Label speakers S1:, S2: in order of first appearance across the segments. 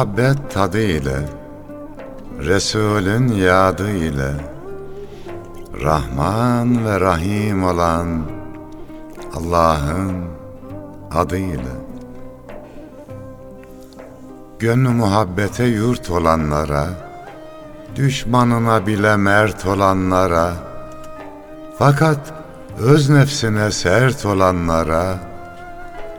S1: muhabbet tadı ile, Resulün yadı ile, Rahman ve Rahim olan Allah'ın adıyla. Gönlü muhabbete yurt olanlara, düşmanına bile mert olanlara, fakat öz nefsine sert olanlara,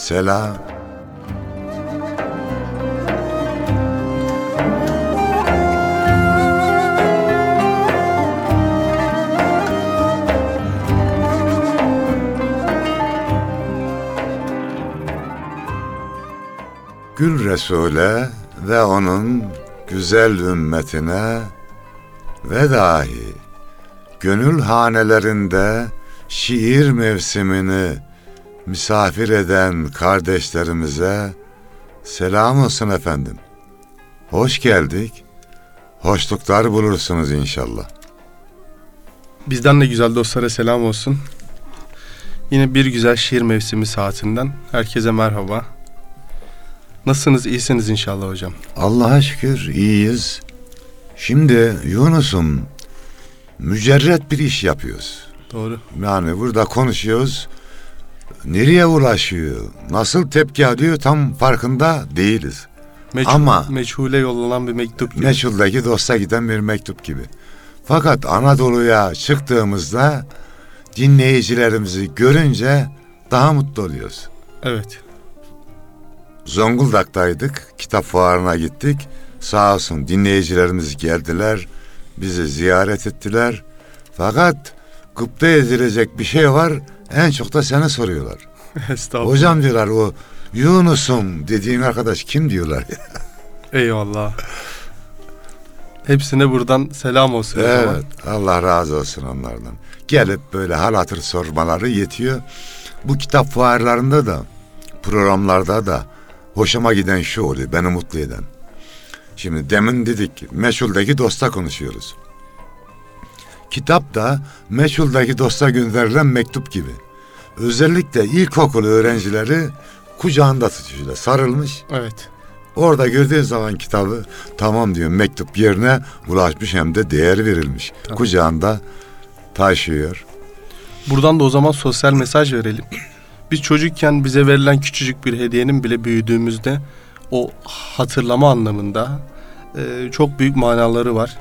S1: selam. Gül Resul'e ve onun güzel ümmetine ve dahi gönül hanelerinde şiir mevsimini misafir eden kardeşlerimize selam olsun efendim. Hoş geldik. Hoşluklar bulursunuz inşallah.
S2: Bizden de güzel dostlara selam olsun. Yine bir güzel şiir mevsimi saatinden herkese merhaba. Nasılsınız? İyisiniz inşallah hocam.
S1: Allah'a şükür iyiyiz. Şimdi Yunus'um mücerret bir iş yapıyoruz.
S2: Doğru.
S1: Yani burada konuşuyoruz. Nereye ulaşıyor? Nasıl tepki alıyor tam farkında değiliz.
S2: Meçhul,
S1: Ama-
S2: meçhule yollanan bir mektup gibi.
S1: Meçhuldeki dosta giden bir mektup gibi. Fakat Anadolu'ya çıktığımızda dinleyicilerimizi görünce daha mutlu oluyoruz.
S2: Evet.
S1: Zonguldak'taydık. Kitap fuarına gittik. Sağ olsun dinleyicilerimiz geldiler. Bizi ziyaret ettiler. Fakat gıpta edilecek bir şey var. En çok da seni soruyorlar.
S2: Estağfurullah.
S1: Hocam diyorlar o Yunus'um dediğin arkadaş kim diyorlar ya.
S2: Eyvallah. Hepsine buradan selam olsun.
S1: Evet Allah razı olsun onlardan. Gelip böyle hal hatır sormaları yetiyor. Bu kitap fuarlarında da programlarda da hoşuma giden şu oluyor beni mutlu eden. Şimdi demin dedik meşhuldeki dosta konuşuyoruz. Kitap da meşhuldaki dosta gönderilen mektup gibi. Özellikle ilkokul öğrencileri kucağında tutuyorlar sarılmış.
S2: Evet.
S1: Orada gördüğün zaman kitabı tamam diyor mektup yerine ulaşmış hem de değer verilmiş.
S2: Tamam.
S1: Kucağında taşıyor.
S2: Buradan da o zaman sosyal mesaj verelim. Biz çocukken bize verilen küçücük bir hediyenin bile büyüdüğümüzde o hatırlama anlamında e, çok büyük manaları var.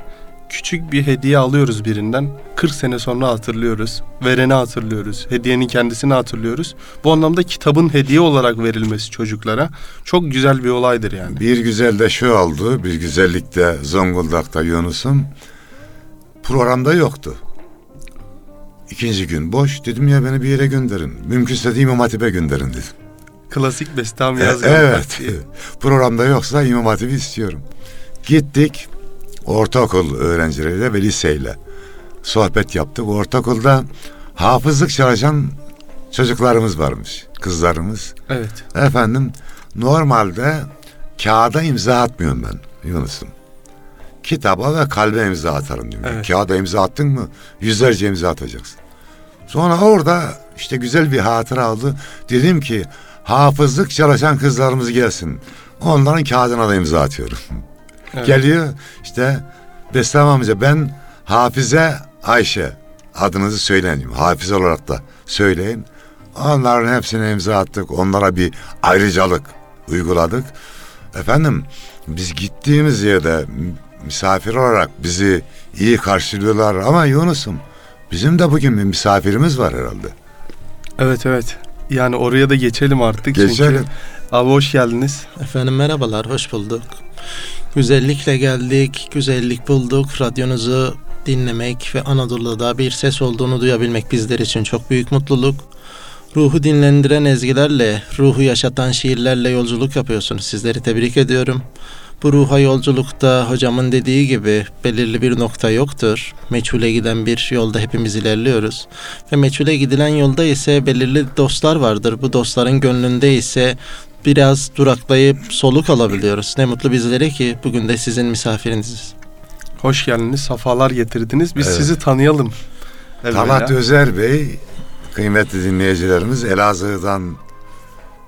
S2: Küçük bir hediye alıyoruz birinden. 40 sene sonra hatırlıyoruz. Vereni hatırlıyoruz. Hediyenin kendisini hatırlıyoruz. Bu anlamda kitabın hediye olarak verilmesi çocuklara çok güzel bir olaydır yani.
S1: Bir güzel de şu oldu. Bir güzellik de Zonguldak'ta Yunus'um. Programda yoktu. İkinci gün boş. Dedim ya beni bir yere gönderin. Mümkünse de İmam Hatip'e gönderin dedim.
S2: Klasik Bestami
S1: E,
S2: yazgan.
S1: evet. Programda yoksa İmam Hatip'i istiyorum. Gittik. Ortaokul öğrencileriyle ve liseyle sohbet yaptık. Ortaokulda hafızlık çalışan çocuklarımız varmış. Kızlarımız.
S2: Evet.
S1: Efendim normalde kağıda imza atmıyorum ben Yunus'um. Kitaba ve kalbe imza atarım diyorum.
S2: Evet.
S1: Kağıda imza attın mı yüzlerce imza atacaksın. Sonra orada işte güzel bir hatıra oldu. Dedim ki hafızlık çalışan kızlarımız gelsin. Onların kağıdına da imza atıyorum.
S2: Evet.
S1: Geliyor işte Beslem amca ben Hafize Ayşe adınızı söyleyin. Hafize olarak da söyleyin. Onların hepsine imza attık. Onlara bir ayrıcalık uyguladık. Efendim biz gittiğimiz yerde misafir olarak bizi iyi karşılıyorlar ama Yunus'um bizim de bugün bir misafirimiz var herhalde.
S2: Evet evet. Yani oraya da geçelim artık.
S1: Geçelim.
S2: Çünkü abi hoş geldiniz.
S3: Efendim merhabalar, hoş bulduk. Güzellikle geldik, güzellik bulduk. Radyonuzu dinlemek ve Anadolu'da bir ses olduğunu duyabilmek bizler için çok büyük mutluluk. Ruhu dinlendiren ezgilerle, ruhu yaşatan şiirlerle yolculuk yapıyorsunuz. Sizleri tebrik ediyorum. Bu ruha yolculukta hocamın dediği gibi belirli bir nokta yoktur. Meçhule giden bir yolda hepimiz ilerliyoruz. Ve meçhule gidilen yolda ise belirli dostlar vardır. Bu dostların gönlünde ise biraz duraklayıp soluk alabiliyoruz. Ne mutlu bizlere ki bugün de sizin misafiriniziz.
S2: Hoş geldiniz. Safalar getirdiniz. Biz
S1: Evet.
S2: sizi tanıyalım.
S1: Talat Özer Bey, kıymetli dinleyicilerimiz Elazığ'dan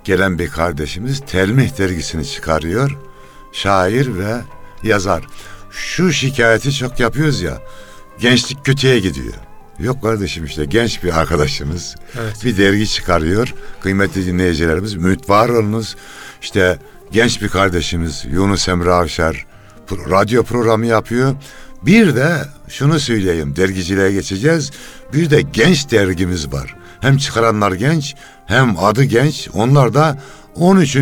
S1: gelen bir kardeşimiz Telmih dergisini çıkarıyor. Şair ve yazar. Şu şikayeti çok yapıyoruz ya. Gençlik kötüye gidiyor. Yok kardeşim işte genç bir arkadaşımız
S2: Evet.
S1: bir dergi çıkarıyor. Kıymetli dinleyicilerimiz ümit var olunuz. İşte genç bir kardeşimiz Yunus Emre Avşar radyo programı yapıyor. Bir de şunu söyleyeyim dergiciliğe geçeceğiz. Bir de genç dergimiz var. Hem çıkaranlar genç hem adı genç. Onlar da 13.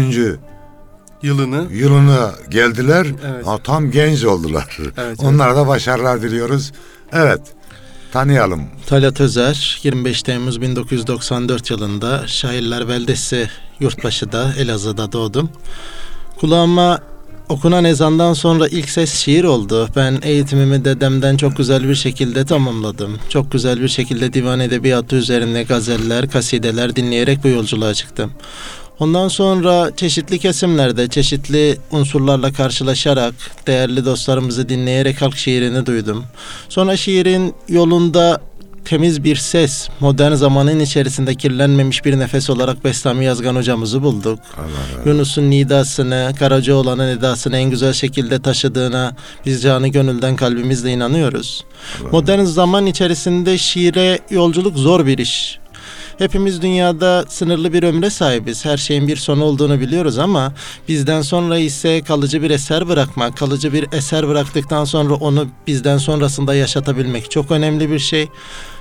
S2: Yılını
S1: yılına geldiler.
S2: Evet.
S1: Ha, tam genç oldular.
S2: Evet,
S1: Onlara da başarılar diliyoruz. Evet tanıyalım.
S3: Talat Özer 25 Temmuz 1994 yılında Şairler Beldesi Yurtbaşı'da Elazığ'da doğdum. Kulağıma okunan ezandan sonra ilk ses şiir oldu. Ben eğitimimi dedemden çok güzel bir şekilde tamamladım. Çok güzel bir şekilde divan edebiyatı üzerine gazeller, kasideler dinleyerek bu yolculuğa çıktım. Ondan sonra çeşitli kesimlerde çeşitli unsurlarla karşılaşarak değerli dostlarımızı dinleyerek halk şiirini duydum. Sonra şiirin yolunda temiz bir ses, modern zamanın içerisinde kirlenmemiş bir nefes olarak Bestami Yazgan hocamızı bulduk.
S1: Allah.
S3: Yunus'un nidasını, Karacaoğlan'ın edasını en güzel şekilde taşıdığına biz canı gönülden kalbimizle inanıyoruz. Modern zaman içerisinde şiire yolculuk zor bir iş. Hepimiz dünyada sınırlı bir ömre sahibiz. Her şeyin bir sonu olduğunu biliyoruz ama bizden sonra ise kalıcı bir eser bırakmak, kalıcı bir eser bıraktıktan sonra onu bizden sonrasında yaşatabilmek çok önemli bir şey.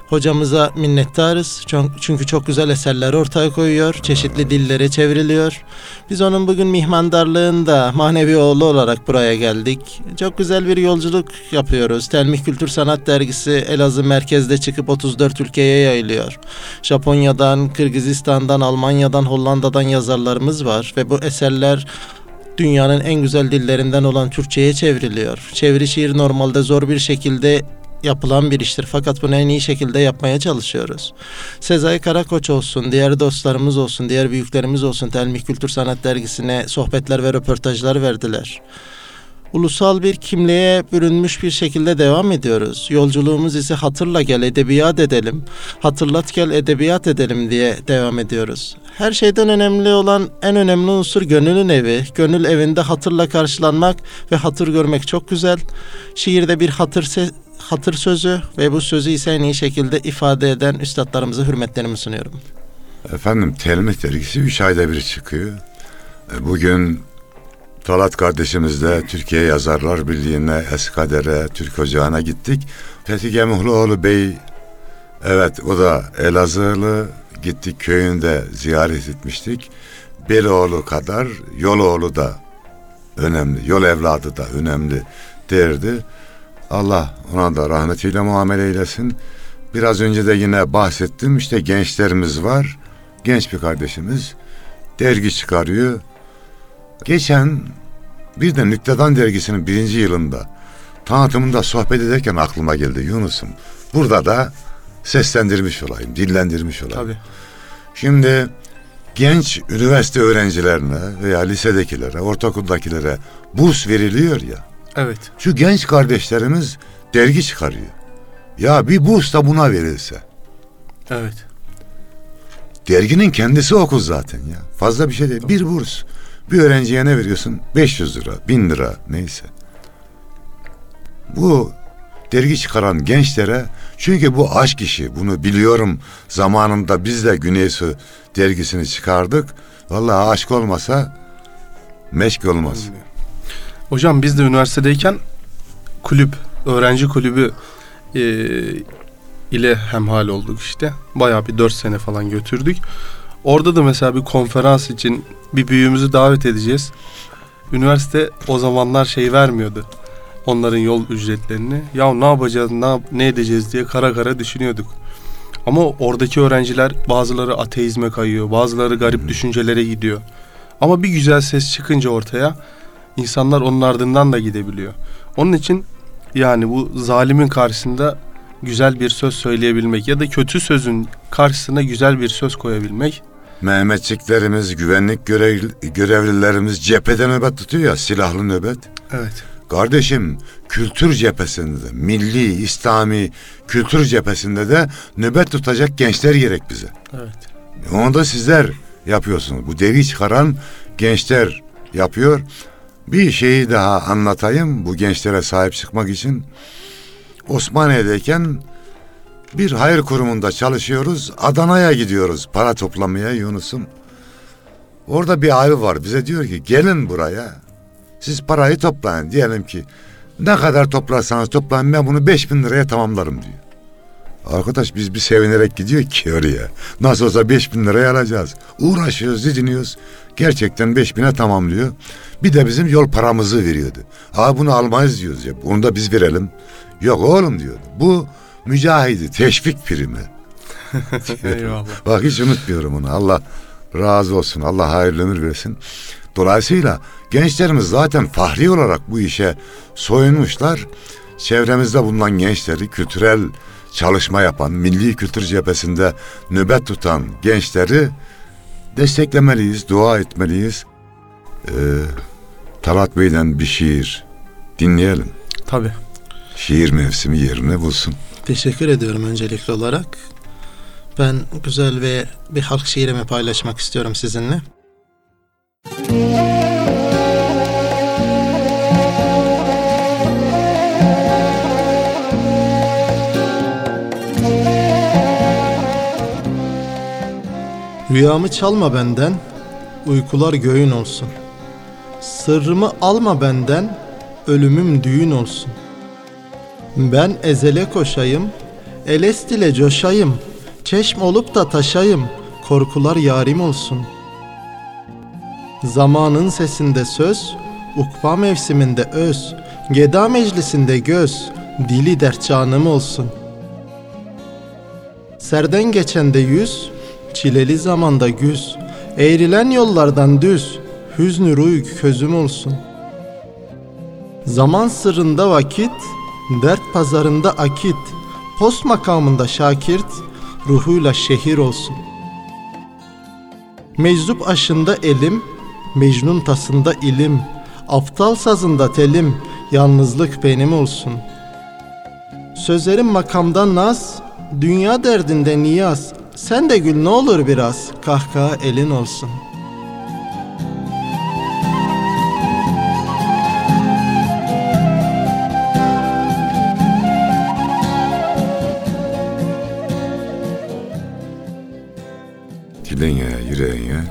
S3: Hocamıza minnettarız. Çünkü çok güzel eserler ortaya koyuyor. Çeşitli dillere çevriliyor. Biz onun bugün mihmandarlığında manevi oğlu olarak buraya geldik. Çok güzel bir yolculuk yapıyoruz. Telmih Kültür Sanat Dergisi Elazığ merkezde çıkıp 34 ülkeye yayılıyor. Japonya'dan, Kırgızistan'dan, Almanya'dan, Hollanda'dan yazarlarımız var ve bu eserler dünyanın en güzel dillerinden olan Türkçe'ye çevriliyor. Çeviri şiir normalde zor bir şekilde yapılan bir iştir. Fakat bunu en iyi şekilde yapmaya çalışıyoruz. Sezai Karakoç olsun, diğer dostlarımız olsun, diğer büyüklerimiz olsun Telmih Kültür Sanat Dergisi'ne sohbetler ve röportajlar verdiler. Ulusal bir kimliğe bürünmüş bir şekilde devam ediyoruz. Yolculuğumuz ise hatırla gel edebiyat edelim, hatırlat gel edebiyat edelim diye devam ediyoruz. Her şeyden önemli olan en önemli unsur gönülün evi. Gönül evinde hatırla karşılanmak ve hatır görmek çok güzel. Şiirde bir hatır se- hatır sözü ve bu sözü ise en iyi şekilde ifade eden üstadlarımıza hürmetlerimi sunuyorum.
S1: Efendim Telmih dergisi 3 ayda bir çıkıyor. E, Bugün Talat kardeşimizle Türkiye Yazarlar Birliği'ne, Eskader'e, Türk Ocağı'na gittik. Fethi Gemuhluoğlu Bey, evet o da Elazığlı, gittik köyünde ziyaret etmiştik. Beloğlu kadar Yoloğlu da önemli, yol evladı da önemli derdi. Allah ona da rahmetiyle muamele eylesin. Biraz önce de yine bahsettim işte gençlerimiz var. Genç bir kardeşimiz dergi çıkarıyor. Geçen bir de Nüktedan dergisinin birinci yılında tanıtımında sohbet ederken aklıma geldi Yunus'um. Burada da seslendirmiş olayım, dillendirmiş olayım.
S2: tabii.
S1: Şimdi genç üniversite öğrencilerine veya lisedekilere, ortaokuldakilere burs veriliyor ya.
S2: Evet.
S1: Şu genç kardeşlerimiz dergi çıkarıyor. Ya bir burs da buna verilse.
S2: Evet.
S1: Derginin kendisi okul zaten ya. Fazla bir şey değil. Bir burs. Bir öğrenciye ne veriyorsun? 500 lira, 1000 lira neyse. Bu dergi çıkaran gençlere çünkü bu aşk işi bunu biliyorum zamanında biz de Güneysu dergisini çıkardık. Vallahi aşk olmasa meşk olmaz.
S2: Hocam biz de üniversitedeyken kulüp, öğrenci kulübü e, ile hemhal olduk işte. Bayağı bir 4 sene falan götürdük. Orada da mesela bir konferans için bir büyüğümüzü davet edeceğiz. Üniversite o zamanlar şey vermiyordu. Onların yol ücretlerini. Ya ne yapacağız, ne, yap- ne edeceğiz diye kara kara düşünüyorduk. Ama oradaki öğrenciler bazıları ateizme kayıyor, bazıları garip düşüncelere gidiyor. Ama bir güzel ses çıkınca ortaya insanlar onun ardından da gidebiliyor. Onun için yani bu zalimin karşısında güzel bir söz söyleyebilmek ya da kötü sözün karşısına güzel bir söz koyabilmek.
S1: Mehmetçiklerimiz, güvenlik görev, görevlilerimiz cephede nöbet tutuyor ya, silahlı nöbet.
S2: Evet.
S1: Kardeşim kültür cephesinde de, milli, İslami kültür cephesinde de nöbet tutacak gençler gerek bize.
S2: Evet.
S1: Onu da sizler yapıyorsunuz. Bu devi çıkaran gençler yapıyor. Bir şeyi daha anlatayım bu gençlere sahip çıkmak için. Osmaniye'deyken bir hayır kurumunda çalışıyoruz. Adana'ya gidiyoruz para toplamaya Yunus'um. Orada bir abi var bize diyor ki gelin buraya. Siz parayı toplayın. Diyelim ki ne kadar toplarsanız toplayın ben bunu 5000 liraya tamamlarım diyor. Arkadaş biz bir sevinerek gidiyor ki oraya. Nasıl olsa 5000 liraya alacağız. Uğraşıyoruz, didiniyoruz. Gerçekten 5000'e tamamlıyor. Bir de bizim yol paramızı veriyordu. Ha bunu almayız diyoruz ya. Bunu da biz verelim. Yok oğlum diyordu. Bu mücahidi, teşvik primi.
S2: Eyvallah.
S1: Bak hiç unutmuyorum onu. Allah razı olsun. Allah hayırlı ömür versin. Dolayısıyla gençlerimiz zaten fahri olarak bu işe soyunmuşlar. Çevremizde bulunan gençleri kültürel çalışma yapan, milli kültür cephesinde nöbet tutan gençleri desteklemeliyiz, dua etmeliyiz. Ee, Talat Bey'den bir şiir dinleyelim.
S2: Tabii.
S1: Şiir mevsimi yerini bulsun.
S3: Teşekkür ediyorum öncelikli olarak. Ben güzel ve bir halk şiirimi paylaşmak istiyorum sizinle. Rüyamı çalma benden, uykular göğün olsun. Sırrımı alma benden, ölümüm düğün olsun. Ben ezele koşayım, elest ile coşayım, çeşm olup da taşayım, korkular yarim olsun. Zamanın sesinde söz, ukba mevsiminde öz, geda meclisinde göz, dili dert canım olsun. Serden geçende yüz, çileli zamanda güz, eğrilen yollardan düz, hüznü ruy közüm olsun.'' Zaman sırrında vakit, dert pazarında akit, post makamında şakirt, ruhuyla şehir olsun. Meczup aşında elim, Mecnun tasında ilim, aptal sazında telim, yalnızlık benim olsun. Sözlerim makamda naz, dünya derdinde niyaz, sen de gül ne olur biraz, kahkaha elin olsun.''
S1: Diline, yüreğine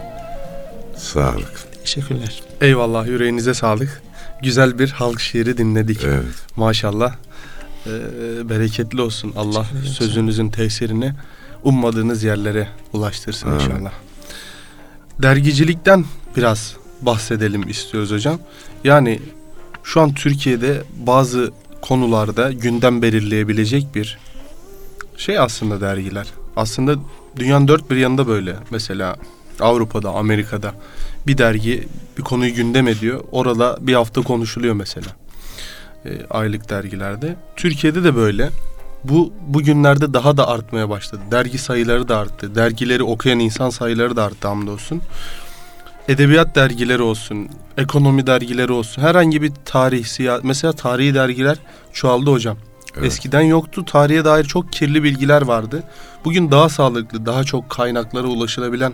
S1: sağlık.
S3: Teşekkürler.
S2: Eyvallah yüreğinize sağlık. Güzel bir halk şiiri dinledik.
S1: Evet.
S2: Maşallah. Ee, bereketli olsun. Allah sözünüzün tesirini ummadığınız yerlere ulaştırsın
S1: Amin.
S2: inşallah. Dergicilikten biraz bahsedelim istiyoruz hocam. Yani şu an Türkiye'de bazı konularda gündem belirleyebilecek bir şey aslında dergiler. Aslında dünyanın dört bir yanında böyle. Mesela Avrupa'da, Amerika'da bir dergi bir konuyu gündem ediyor. Orada bir hafta konuşuluyor mesela. E, aylık dergilerde. Türkiye'de de böyle. Bu bugünlerde daha da artmaya başladı. Dergi sayıları da arttı. Dergileri okuyan insan sayıları da arttı hamdolsun. Edebiyat dergileri olsun, ekonomi dergileri olsun. Herhangi bir tarih, siya mesela tarihi dergiler çoğaldı hocam.
S1: Evet.
S2: Eskiden yoktu. Tarihe dair çok kirli bilgiler vardı. Bugün daha sağlıklı, daha çok kaynaklara ulaşılabilen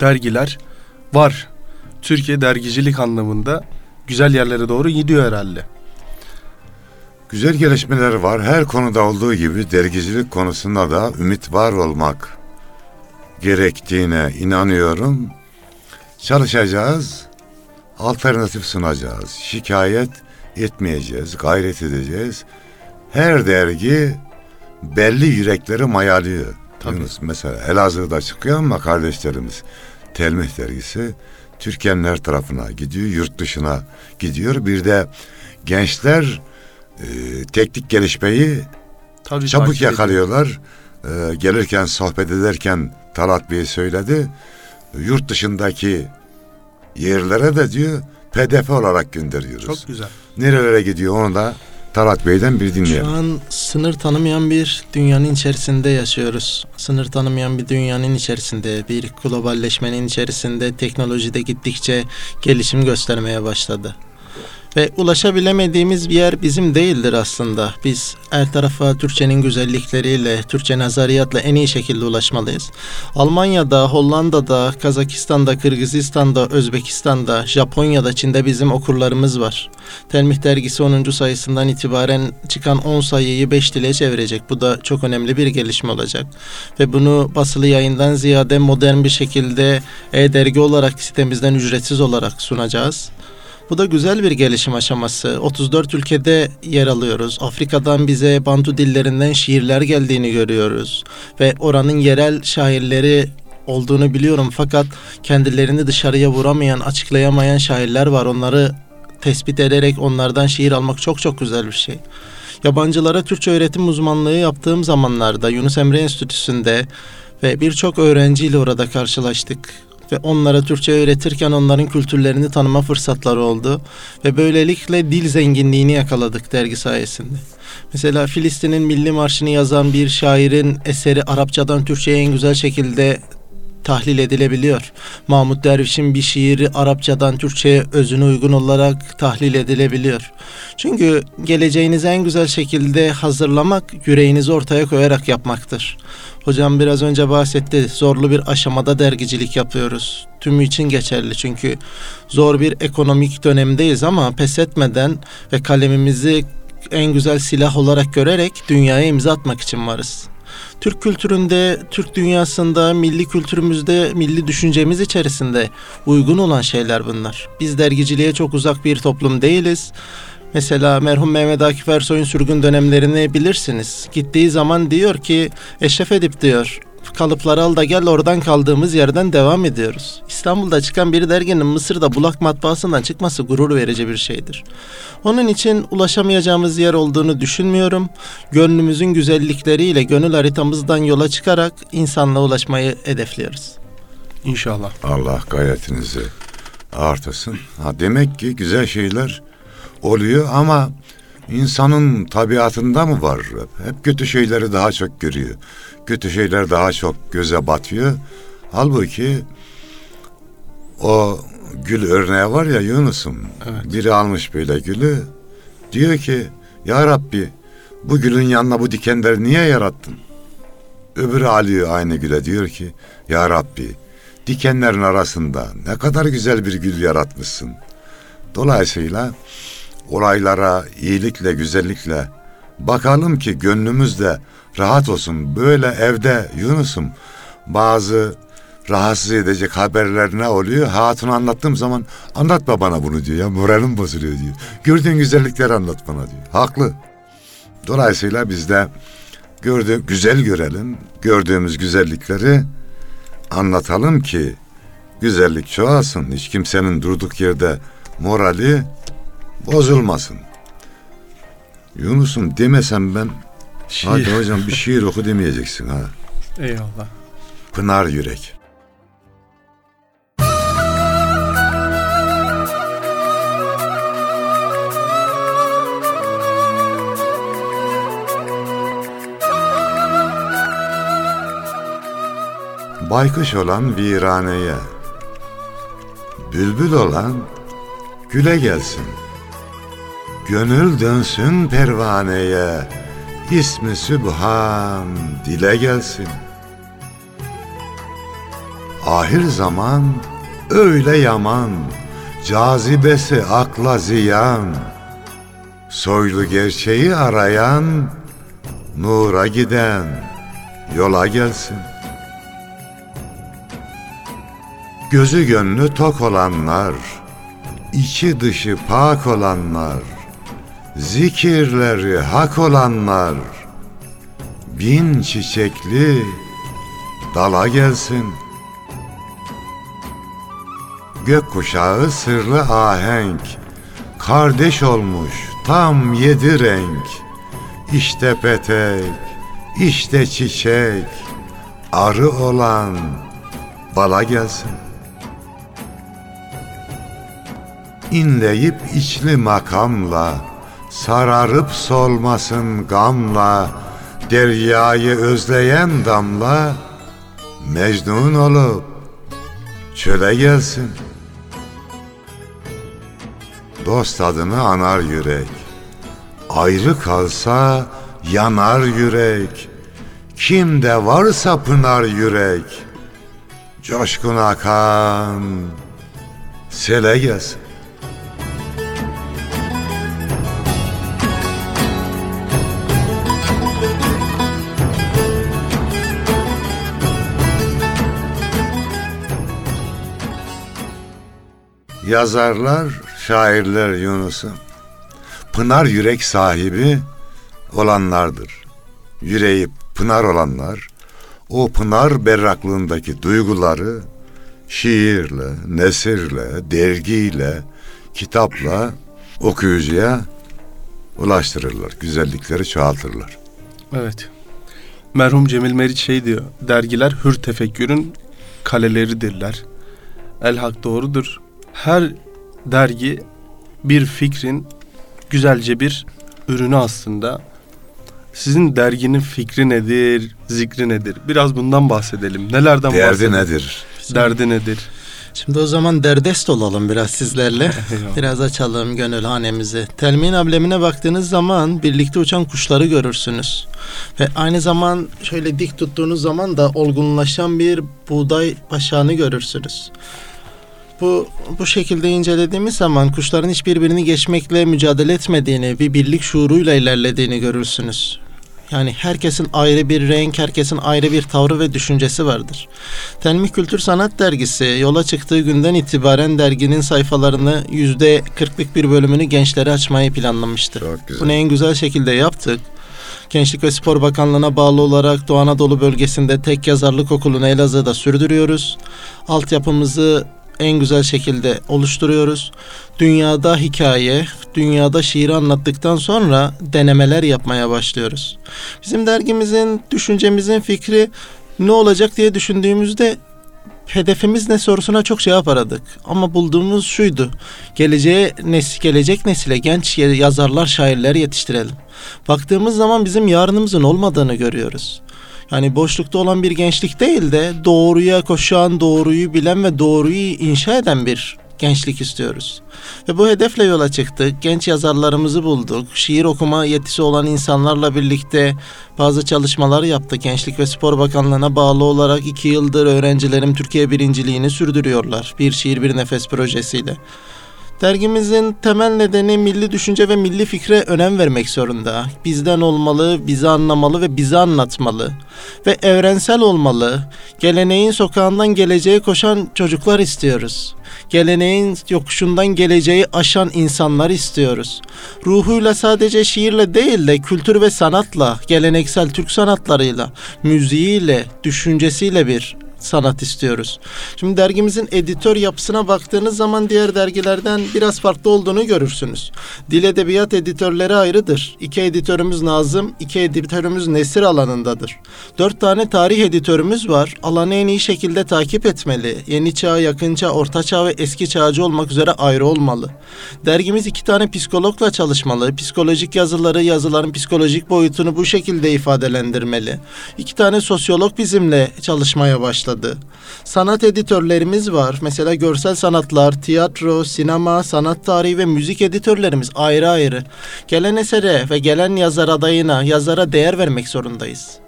S2: dergiler var. Türkiye dergicilik anlamında güzel yerlere doğru gidiyor herhalde.
S1: Güzel gelişmeler var. Her konuda olduğu gibi dergicilik konusunda da ümit var olmak gerektiğine inanıyorum. Çalışacağız. alternatif sunacağız. Şikayet etmeyeceğiz, gayret edeceğiz. Her dergi belli yürekleri mayalıyor.
S2: Tabii.
S1: Yunus, Mesela Elazığ'da çıkıyor ama kardeşlerimiz Telmih dergisi Türkiye'nin her tarafına gidiyor, yurt dışına gidiyor. Bir de gençler e, teknik gelişmeyi
S2: Tabii
S1: çabuk yakalıyorlar. E, gelirken sohbet ederken Talat Bey söyledi. Yurt dışındaki yerlere de diyor PDF olarak gönderiyoruz.
S2: Çok güzel.
S1: Nerelere gidiyor onu da Talat Bey'den bir
S3: Şu
S1: dinleyelim.
S3: an sınır tanımayan bir dünyanın içerisinde yaşıyoruz. Sınır tanımayan bir dünyanın içerisinde, bir globalleşmenin içerisinde teknolojide gittikçe gelişim göstermeye başladı. Ve ulaşabilemediğimiz bir yer bizim değildir aslında. Biz her tarafa Türkçenin güzellikleriyle, Türkçe nazariyatla en iyi şekilde ulaşmalıyız. Almanya'da, Hollanda'da, Kazakistan'da, Kırgızistan'da, Özbekistan'da, Japonya'da, Çin'de bizim okurlarımız var. Telmih dergisi 10. sayısından itibaren çıkan 10 sayıyı 5 dile çevirecek. Bu da çok önemli bir gelişme olacak. Ve bunu basılı yayından ziyade modern bir şekilde e-dergi olarak sitemizden ücretsiz olarak sunacağız. Bu da güzel bir gelişim aşaması. 34 ülkede yer alıyoruz. Afrika'dan bize Bantu dillerinden şiirler geldiğini görüyoruz. Ve oranın yerel şairleri olduğunu biliyorum fakat kendilerini dışarıya vuramayan, açıklayamayan şairler var. Onları tespit ederek onlardan şiir almak çok çok güzel bir şey. Yabancılara Türkçe öğretim uzmanlığı yaptığım zamanlarda Yunus Emre Enstitüsü'nde ve birçok öğrenciyle orada karşılaştık ve onlara Türkçe öğretirken onların kültürlerini tanıma fırsatları oldu ve böylelikle dil zenginliğini yakaladık dergi sayesinde. Mesela Filistin'in milli marşını yazan bir şairin eseri Arapçadan Türkçe'ye en güzel şekilde tahlil edilebiliyor. Mahmut Derviş'in bir şiiri Arapçadan Türkçe'ye özüne uygun olarak tahlil edilebiliyor. Çünkü geleceğinizi en güzel şekilde hazırlamak yüreğinizi ortaya koyarak yapmaktır. Hocam biraz önce bahsetti. Zorlu bir aşamada dergicilik yapıyoruz. Tümü için geçerli çünkü zor bir ekonomik dönemdeyiz ama pes etmeden ve kalemimizi en güzel silah olarak görerek dünyaya imza atmak için varız. Türk kültüründe, Türk dünyasında, milli kültürümüzde, milli düşüncemiz içerisinde uygun olan şeyler bunlar. Biz dergiciliğe çok uzak bir toplum değiliz. Mesela merhum Mehmet Akif Ersoy'un sürgün dönemlerini bilirsiniz. Gittiği zaman diyor ki Eşref Edip diyor kalıpları al da gel oradan kaldığımız yerden devam ediyoruz. İstanbul'da çıkan bir derginin Mısır'da bulak matbaasından çıkması gurur verici bir şeydir. Onun için ulaşamayacağımız yer olduğunu düşünmüyorum. Gönlümüzün güzellikleriyle gönül haritamızdan yola çıkarak insanla ulaşmayı hedefliyoruz.
S2: İnşallah.
S1: Allah gayretinizi artırsın. Ha, demek ki güzel şeyler oluyor ama insanın tabiatında mı var? Hep kötü şeyleri daha çok görüyor. Kötü şeyler daha çok göze batıyor. Halbuki o gül örneği var ya Yunus'um.
S2: Evet.
S1: Biri almış böyle gülü. Diyor ki ya Rabbi bu gülün yanına bu dikenleri niye yarattın? Öbürü alıyor aynı güle diyor ki ya Rabbi dikenlerin arasında ne kadar güzel bir gül yaratmışsın. Dolayısıyla olaylara iyilikle, güzellikle bakalım ki gönlümüz de rahat olsun. Böyle evde Yunus'um bazı rahatsız edecek haberler ne oluyor? Hatun anlattığım zaman anlatma bana bunu diyor ya moralim bozuluyor diyor. Gördüğün güzellikleri anlat bana diyor. Haklı. Dolayısıyla biz de gördüğü, güzel görelim. Gördüğümüz güzellikleri anlatalım ki güzellik çoğalsın. Hiç kimsenin durduk yerde morali bozulmasın. Yunus'um demesem ben
S2: Şiir.
S1: hadi hocam bir şiir oku demeyeceksin ha.
S2: Eyvallah.
S1: Pınar Yürek. Baykuş olan viraneye, bülbül olan güle gelsin. Gönül dönsün pervaneye, ismi Sübhan dile gelsin. Ahir zaman öyle yaman, cazibesi akla ziyan. Soylu gerçeği arayan, nura giden yola gelsin. Gözü gönlü tok olanlar, içi dışı pak olanlar, zikirleri hak olanlar, bin çiçekli dala gelsin. Gökkuşağı sırlı ahenk, kardeş olmuş tam yedi renk. İşte petek, işte çiçek, arı olan bala gelsin. İnleyip içli makamla, sararıp solmasın gamla, deryayı özleyen damla, mecnun olup çöle gelsin. Dost adını anar yürek, ayrı kalsa yanar yürek, kimde varsa pınar yürek, coşkun akan sele gelsin. Yazarlar, şairler Yunus'um. Pınar yürek sahibi olanlardır. Yüreği pınar olanlar, o pınar berraklığındaki duyguları şiirle, nesirle, dergiyle, kitapla okuyucuya ulaştırırlar. Güzellikleri çoğaltırlar.
S2: Evet. Merhum Cemil Meriç şey diyor. Dergiler hür tefekkürün kaleleridirler. El hak doğrudur. Her dergi bir fikrin güzelce bir ürünü aslında. Sizin derginin fikri nedir, zikri nedir? Biraz bundan bahsedelim. Nelerden
S1: Derdi
S2: bahsedelim?
S1: nedir?
S2: Derdi nedir?
S3: Şimdi o zaman derdest olalım biraz sizlerle. Biraz açalım gönül hanemizi. Telmin amblemine baktığınız zaman birlikte uçan kuşları görürsünüz. Ve aynı zaman şöyle dik tuttuğunuz zaman da olgunlaşan bir buğday paşağını görürsünüz. Bu bu şekilde incelediğimiz zaman kuşların hiç birbirini geçmekle mücadele etmediğini, bir birlik şuuruyla ilerlediğini görürsünüz. Yani herkesin ayrı bir renk, herkesin ayrı bir tavrı ve düşüncesi vardır. Telmih Kültür Sanat Dergisi yola çıktığı günden itibaren derginin sayfalarını yüzde kırklık bir bölümünü gençlere açmayı planlamıştı. Bunu en güzel şekilde yaptık. Gençlik ve Spor Bakanlığı'na bağlı olarak Doğu Anadolu bölgesinde tek yazarlık okulunu Elazığ'da sürdürüyoruz. Altyapımızı en güzel şekilde oluşturuyoruz. Dünyada hikaye, dünyada şiiri anlattıktan sonra denemeler yapmaya başlıyoruz. Bizim dergimizin, düşüncemizin fikri ne olacak diye düşündüğümüzde hedefimiz ne sorusuna çok cevap aradık. Ama bulduğumuz şuydu. Geleceğe nes gelecek nesile genç yazarlar, şairler yetiştirelim. Baktığımız zaman bizim yarınımızın olmadığını görüyoruz. Yani boşlukta olan bir gençlik değil de doğruya koşan, doğruyu bilen ve doğruyu inşa eden bir gençlik istiyoruz. Ve bu hedefle yola çıktık. Genç yazarlarımızı bulduk. Şiir okuma yetisi olan insanlarla birlikte bazı çalışmalar yaptık. Gençlik ve Spor Bakanlığı'na bağlı olarak iki yıldır öğrencilerim Türkiye birinciliğini sürdürüyorlar. Bir şiir bir nefes projesiyle. Dergimizin temel nedeni milli düşünce ve milli fikre önem vermek zorunda. Bizden olmalı, bizi anlamalı ve bizi anlatmalı. Ve evrensel olmalı. Geleneğin sokağından geleceğe koşan çocuklar istiyoruz. Geleneğin yokuşundan geleceği aşan insanlar istiyoruz. Ruhuyla sadece şiirle değil de kültür ve sanatla, geleneksel Türk sanatlarıyla, müziğiyle, düşüncesiyle bir sanat istiyoruz. Şimdi dergimizin editör yapısına baktığınız zaman diğer dergilerden biraz farklı olduğunu görürsünüz. Dil edebiyat editörleri ayrıdır. İki editörümüz Nazım, iki editörümüz Nesir alanındadır. Dört tane tarih editörümüz var. Alanı en iyi şekilde takip etmeli. Yeni çağ, yakın çağ, orta çağ ve eski çağcı olmak üzere ayrı olmalı. Dergimiz iki tane psikologla çalışmalı. Psikolojik yazıları, yazıların psikolojik boyutunu bu şekilde ifadelendirmeli. İki tane sosyolog bizimle çalışmaya başladı başladı. Sanat editörlerimiz var. Mesela görsel sanatlar, tiyatro, sinema, sanat tarihi ve müzik editörlerimiz ayrı ayrı. Gelen esere ve gelen yazar adayına, yazara değer vermek zorundayız.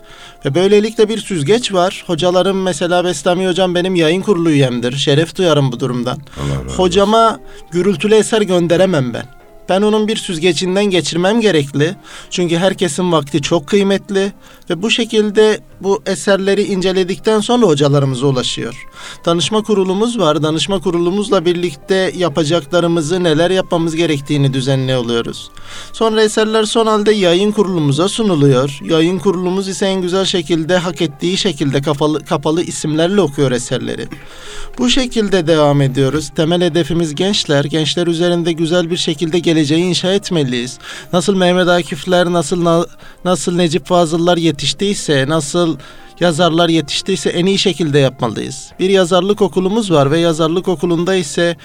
S3: Ve böylelikle bir süzgeç var. Hocalarım mesela Bestami hocam benim yayın kurulu üyemdir. Şeref duyarım bu durumdan.
S1: Allah.
S3: Hocama gürültülü eser gönderemem ben. Ben onun bir süzgecinden geçirmem gerekli. Çünkü herkesin vakti çok kıymetli ve bu şekilde bu eserleri inceledikten sonra hocalarımıza ulaşıyor. Danışma kurulumuz var. Danışma kurulumuzla birlikte yapacaklarımızı, neler yapmamız gerektiğini düzenli oluyoruz. Sonra eserler son halde yayın kurulumuza sunuluyor. Yayın kurulumuz ise en güzel şekilde hak ettiği şekilde kapalı, kapalı isimlerle okuyor eserleri. Bu şekilde devam ediyoruz. Temel hedefimiz gençler. Gençler üzerinde güzel bir şekilde geleceği inşa etmeliyiz. Nasıl Mehmet Akifler, nasıl Na- nasıl Necip Fazıllar yetiştiyse, nasıl yazarlar yetiştiyse en iyi şekilde yapmalıyız. Bir yazarlık okulumuz var ve yazarlık okulunda ise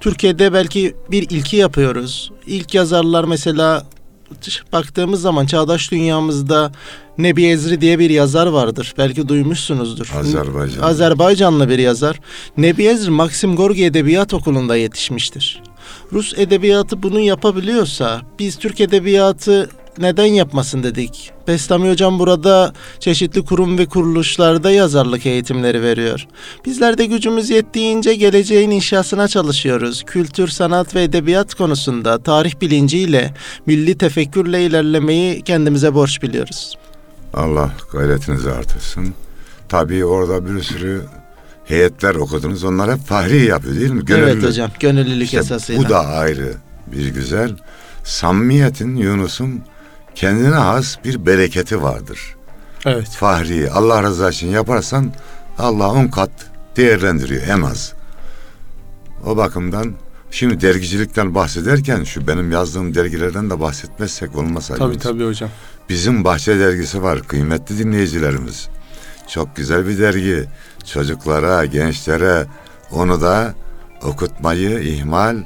S3: Türkiye'de belki bir ilki yapıyoruz. İlk yazarlar mesela baktığımız zaman çağdaş dünyamızda Nebi Ezri diye bir yazar vardır. Belki duymuşsunuzdur.
S1: Azerbaycan.
S3: Azerbaycanlı bir yazar. Nebi Ezri Maxim Gorki Edebiyat Okulu'nda yetişmiştir. Rus edebiyatı bunu yapabiliyorsa biz Türk edebiyatı neden yapmasın dedik. Bestami Hocam burada çeşitli kurum ve kuruluşlarda yazarlık eğitimleri veriyor. Bizler de gücümüz yettiğince geleceğin inşasına çalışıyoruz. Kültür, sanat ve edebiyat konusunda tarih bilinciyle, milli tefekkürle ilerlemeyi kendimize borç biliyoruz.
S1: Allah gayretinizi artırsın. Tabii orada bir sürü heyetler okudunuz. Onlar hep fahri yapıyor değil mi?
S3: Evet hocam, gönüllülük
S1: İşte
S3: esasıyla.
S1: bu da ayrı bir güzel. Samimiyetin Yunus'un kendine has bir bereketi vardır.
S2: Evet.
S1: Fahri Allah rızası için yaparsan Allah on kat değerlendiriyor en az. O bakımdan şimdi dergicilikten bahsederken şu benim yazdığım dergilerden de bahsetmezsek olmaz.
S2: Tabii
S1: Yunus.
S2: tabii hocam.
S1: Bizim Bahçe dergisi var kıymetli dinleyicilerimiz. Çok güzel bir dergi. Çocuklara, gençlere onu da okutmayı ihmal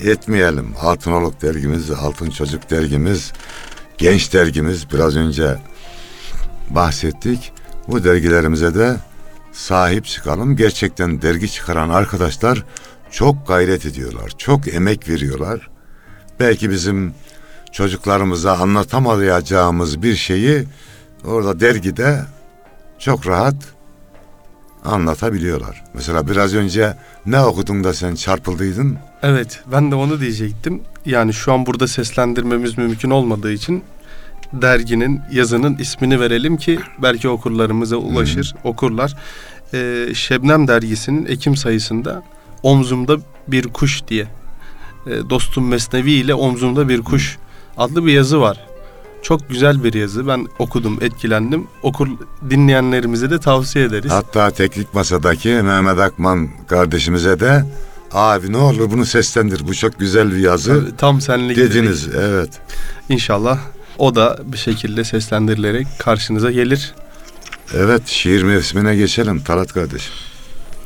S1: etmeyelim. Altınoluk dergimiz, Altın Çocuk dergimiz, Genç dergimiz biraz önce bahsettik. Bu dergilerimize de sahip çıkalım. Gerçekten dergi çıkaran arkadaşlar çok gayret ediyorlar. Çok emek veriyorlar. Belki bizim çocuklarımıza anlatamayacağımız bir şeyi orada dergide çok rahat anlatabiliyorlar. Mesela biraz önce ne okudun da sen çarpıldıydın?
S2: Evet ben de onu diyecektim. Yani şu an burada seslendirmemiz mümkün olmadığı için derginin yazının ismini verelim ki belki okurlarımıza ulaşır, okurlar. Ee, Şebnem dergisinin Ekim sayısında Omzumda Bir Kuş diye e, Dostum Mesnevi ile Omzumda Bir Kuş adlı bir yazı var. Çok güzel bir yazı. Ben okudum, etkilendim. Okur dinleyenlerimize de tavsiye ederiz.
S1: Hatta teknik masadaki Mehmet Akman kardeşimize de abi ne olur bunu seslendir bu çok güzel bir yazı
S2: Tabii, Tam senlik dedik.
S1: dediniz. Evet.
S2: İnşallah o da bir şekilde seslendirilerek karşınıza gelir.
S1: Evet şiir mevsimine geçelim Talat kardeşim.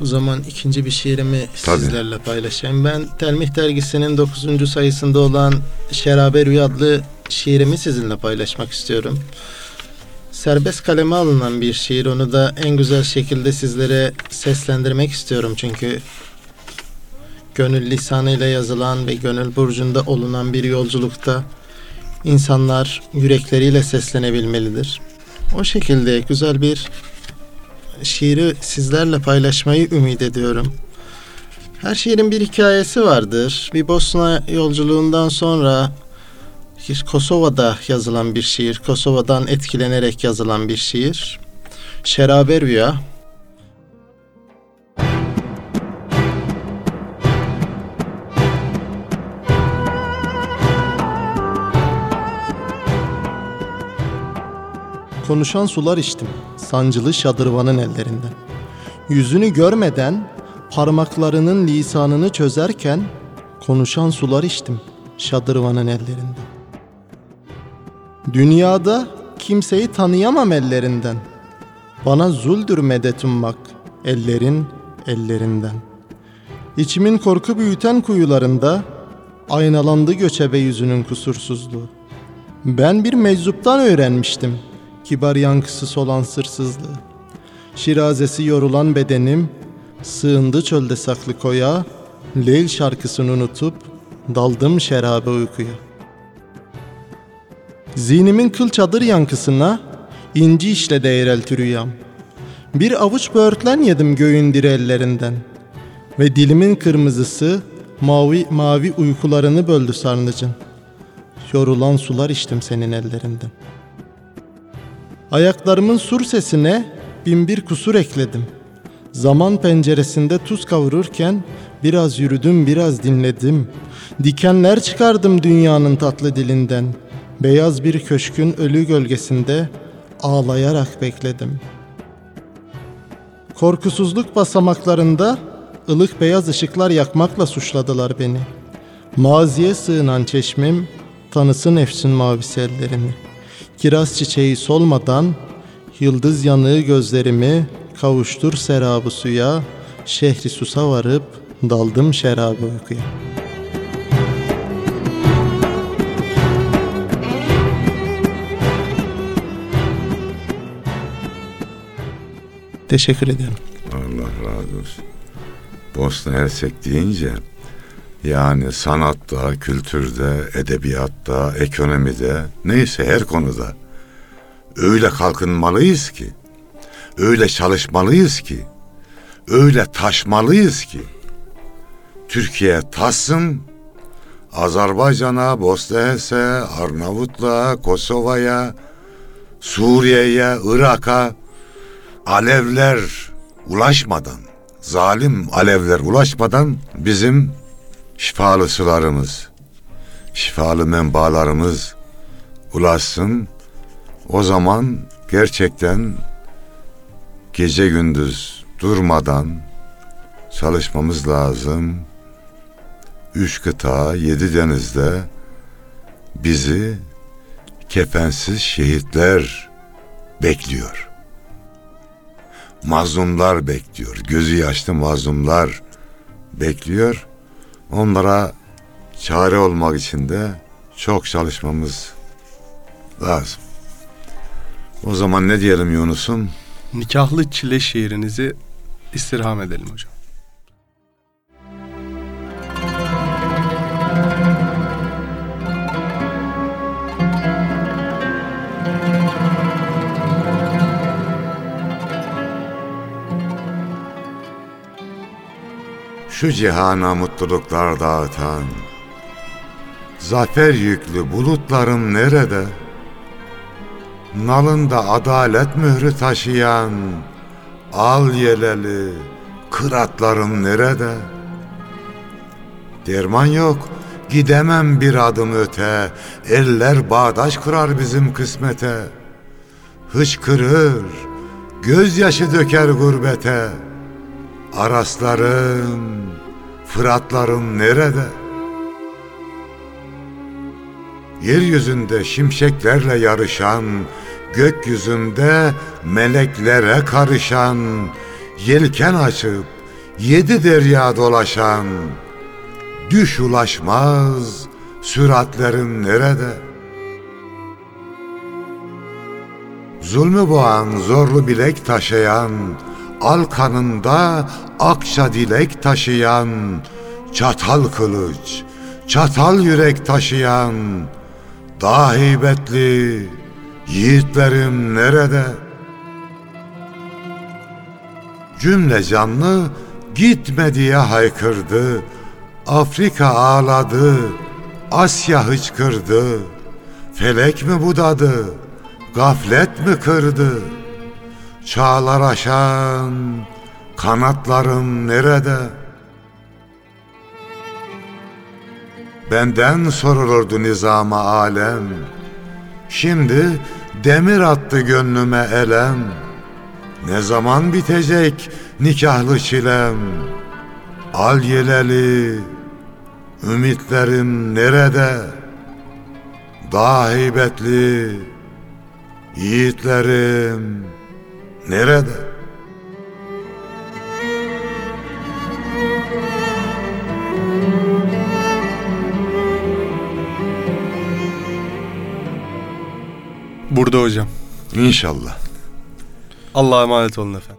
S3: O zaman ikinci bir şiirimi
S1: Tabii.
S3: sizlerle paylaşayım. Ben Telmih dergisinin 9. sayısında olan Şerabe Rüya adlı şiirimi sizinle paylaşmak istiyorum. Serbest kaleme alınan bir şiir. Onu da en güzel şekilde sizlere seslendirmek istiyorum. Çünkü gönül lisanıyla yazılan ve gönül burcunda olunan bir yolculukta insanlar yürekleriyle seslenebilmelidir. O şekilde güzel bir şiiri sizlerle paylaşmayı ümit ediyorum. Her şiirin bir hikayesi vardır. Bir Bosna yolculuğundan sonra Kosova'da yazılan bir şiir, Kosova'dan etkilenerek yazılan bir şiir. Şerabe Konuşan sular içtim, sancılı şadırvanın ellerinden. Yüzünü görmeden parmaklarının lisanını çözerken konuşan sular içtim şadırvanın ellerinden. Dünyada kimseyi tanıyamam ellerinden. Bana zuldür medet ummak ellerin ellerinden. İçimin korku büyüten kuyularında aynalandı göçebe yüzünün kusursuzluğu. Ben bir meczuptan öğrenmiştim kibar yankısı olan sırsızlığı. Şirazesi yorulan bedenim sığındı çölde saklı koya, Leyl şarkısını unutup daldım şerabe uykuya. Zihnimin kıl çadır yankısına inci işledi eğrelti rüyam. Bir avuç böğürtlen yedim göğün diri ellerinden ve dilimin kırmızısı mavi mavi uykularını böldü sarnıcın. Yorulan sular içtim senin ellerinden. Ayaklarımın sur sesine bin bir kusur ekledim. Zaman penceresinde tuz kavururken biraz yürüdüm biraz dinledim. Dikenler çıkardım dünyanın tatlı dilinden. Beyaz bir köşkün ölü gölgesinde ağlayarak bekledim. Korkusuzluk basamaklarında ılık beyaz ışıklar yakmakla suçladılar beni. Maziye sığınan çeşmim tanısın efsun mavisi ellerimi. Kiraz çiçeği solmadan yıldız yanığı gözlerimi kavuştur serabı suya. Şehri susa varıp daldım şerabı uykuya. Teşekkür ederim.
S1: Allah razı olsun. Bosna Hersek deyince yani sanatta, kültürde, edebiyatta, ekonomide neyse her konuda. Öyle kalkınmalıyız ki, öyle çalışmalıyız ki, öyle taşmalıyız ki. Türkiye taşsın, Azerbaycan'a, Bosna Hersek'e, Arnavutluğa, Kosova'ya, Suriye'ye, Irak'a alevler ulaşmadan, zalim alevler ulaşmadan bizim şifalı sularımız, şifalı menbaalarımız ulaşsın. O zaman gerçekten gece gündüz durmadan çalışmamız lazım. Üç kıta, yedi denizde bizi kefensiz şehitler bekliyor mazlumlar bekliyor. Gözü yaşlı mazlumlar bekliyor. Onlara çare olmak için de çok çalışmamız lazım. O zaman ne diyelim Yunus'um?
S2: Nikahlı çile şiirinizi istirham edelim hocam.
S1: Şu cihana mutluluklar dağıtan, zafer yüklü bulutlarım nerede? Nalında adalet mührü taşıyan, al yeleli kıratlarım nerede? Derman yok, gidemem bir adım öte, eller bağdaş kurar bizim kısmete. Hıçkırır, gözyaşı döker gurbete. Araslarım, Fıratlarım nerede? Yeryüzünde şimşeklerle yarışan, gökyüzünde meleklere karışan, yelken açıp yedi derya dolaşan, düş ulaşmaz süratlerim nerede? Zulmü boğan zorlu bilek taşıyan, al kanında akça dilek taşıyan, çatal kılıç, çatal yürek taşıyan, daha heybetli yiğitlerim nerede? Cümle canlı gitme diye haykırdı, Afrika ağladı, Asya hıçkırdı, felek mi budadı, gaflet mi kırdı? Çağlar aşan kanatlarım nerede? Benden sorulurdu nizama alem. Şimdi demir attı gönlüme elem. Ne zaman bitecek nikahlı çilem? Al yeleli ümitlerim nerede? Daha heybetli yiğitlerim nerede?
S2: Burada hocam.
S1: İnşallah.
S2: Allah'a emanet olun efendim.